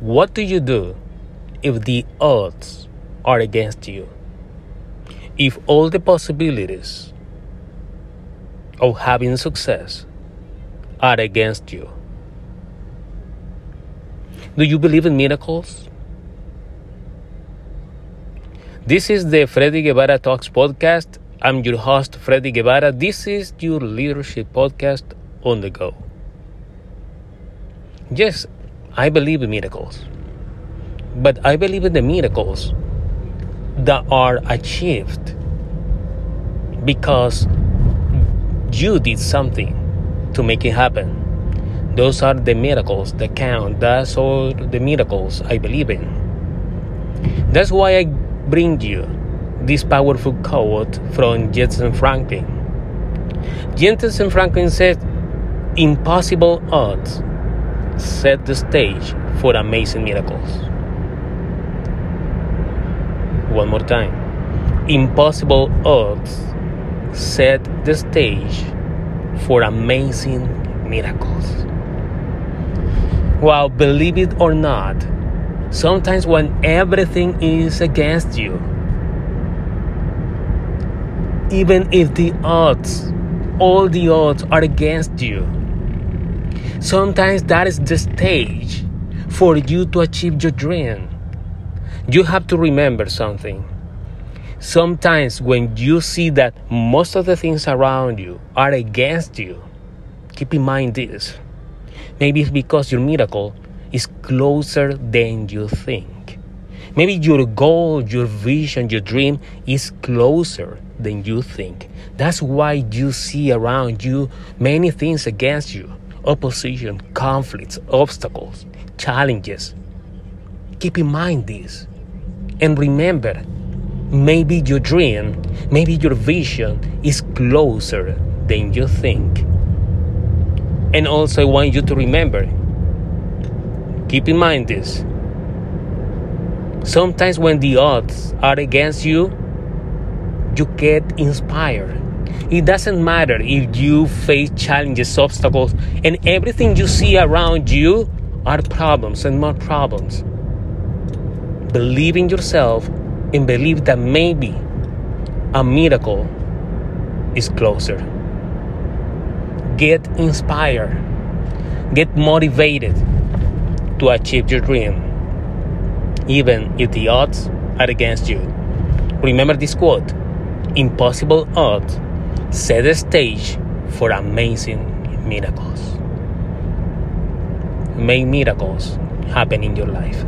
What do you do if the odds are against you? If all the possibilities of having success are against you? Do you believe in miracles? This is the Freddy Guevara Talks podcast. I'm your host, Freddy Guevara. This is your leadership podcast on the go. Yes, I believe in miracles. But I believe in the miracles that are achieved because you did something to make it happen. Those are the miracles that count. That's all the miracles I believe in. That's why I bring you this powerful quote from Jentezen Franklin. Jentezen Franklin said, Impossible odds set the stage for amazing miracles. One more time. Impossible odds set the stage for amazing miracles. Well, believe it or not, sometimes when everything is against you, even if the odds, all the odds are against you, sometimes that is the stage for you to achieve your dream. You have to remember something Sometimes, when you see that most of the things around you are against you, keep in mind this. Maybe it's because your miracle is closer than you think. Maybe your goal, your vision, your dream is closer than you think. That's why you see around you many things against you opposition, conflicts, obstacles, challenges. Keep in mind this. And remember, maybe your dream, maybe your vision is closer than you think. And also, I want you to remember keep in mind this. Sometimes, when the odds are against you, you get inspired. It doesn't matter if you face challenges, obstacles, and everything you see around you are problems and more problems. Believe in yourself and believe that maybe a miracle is closer. Get inspired, get motivated to achieve your dream, even if the odds are against you. Remember this quote Impossible odds set the stage for amazing miracles. Make miracles happen in your life.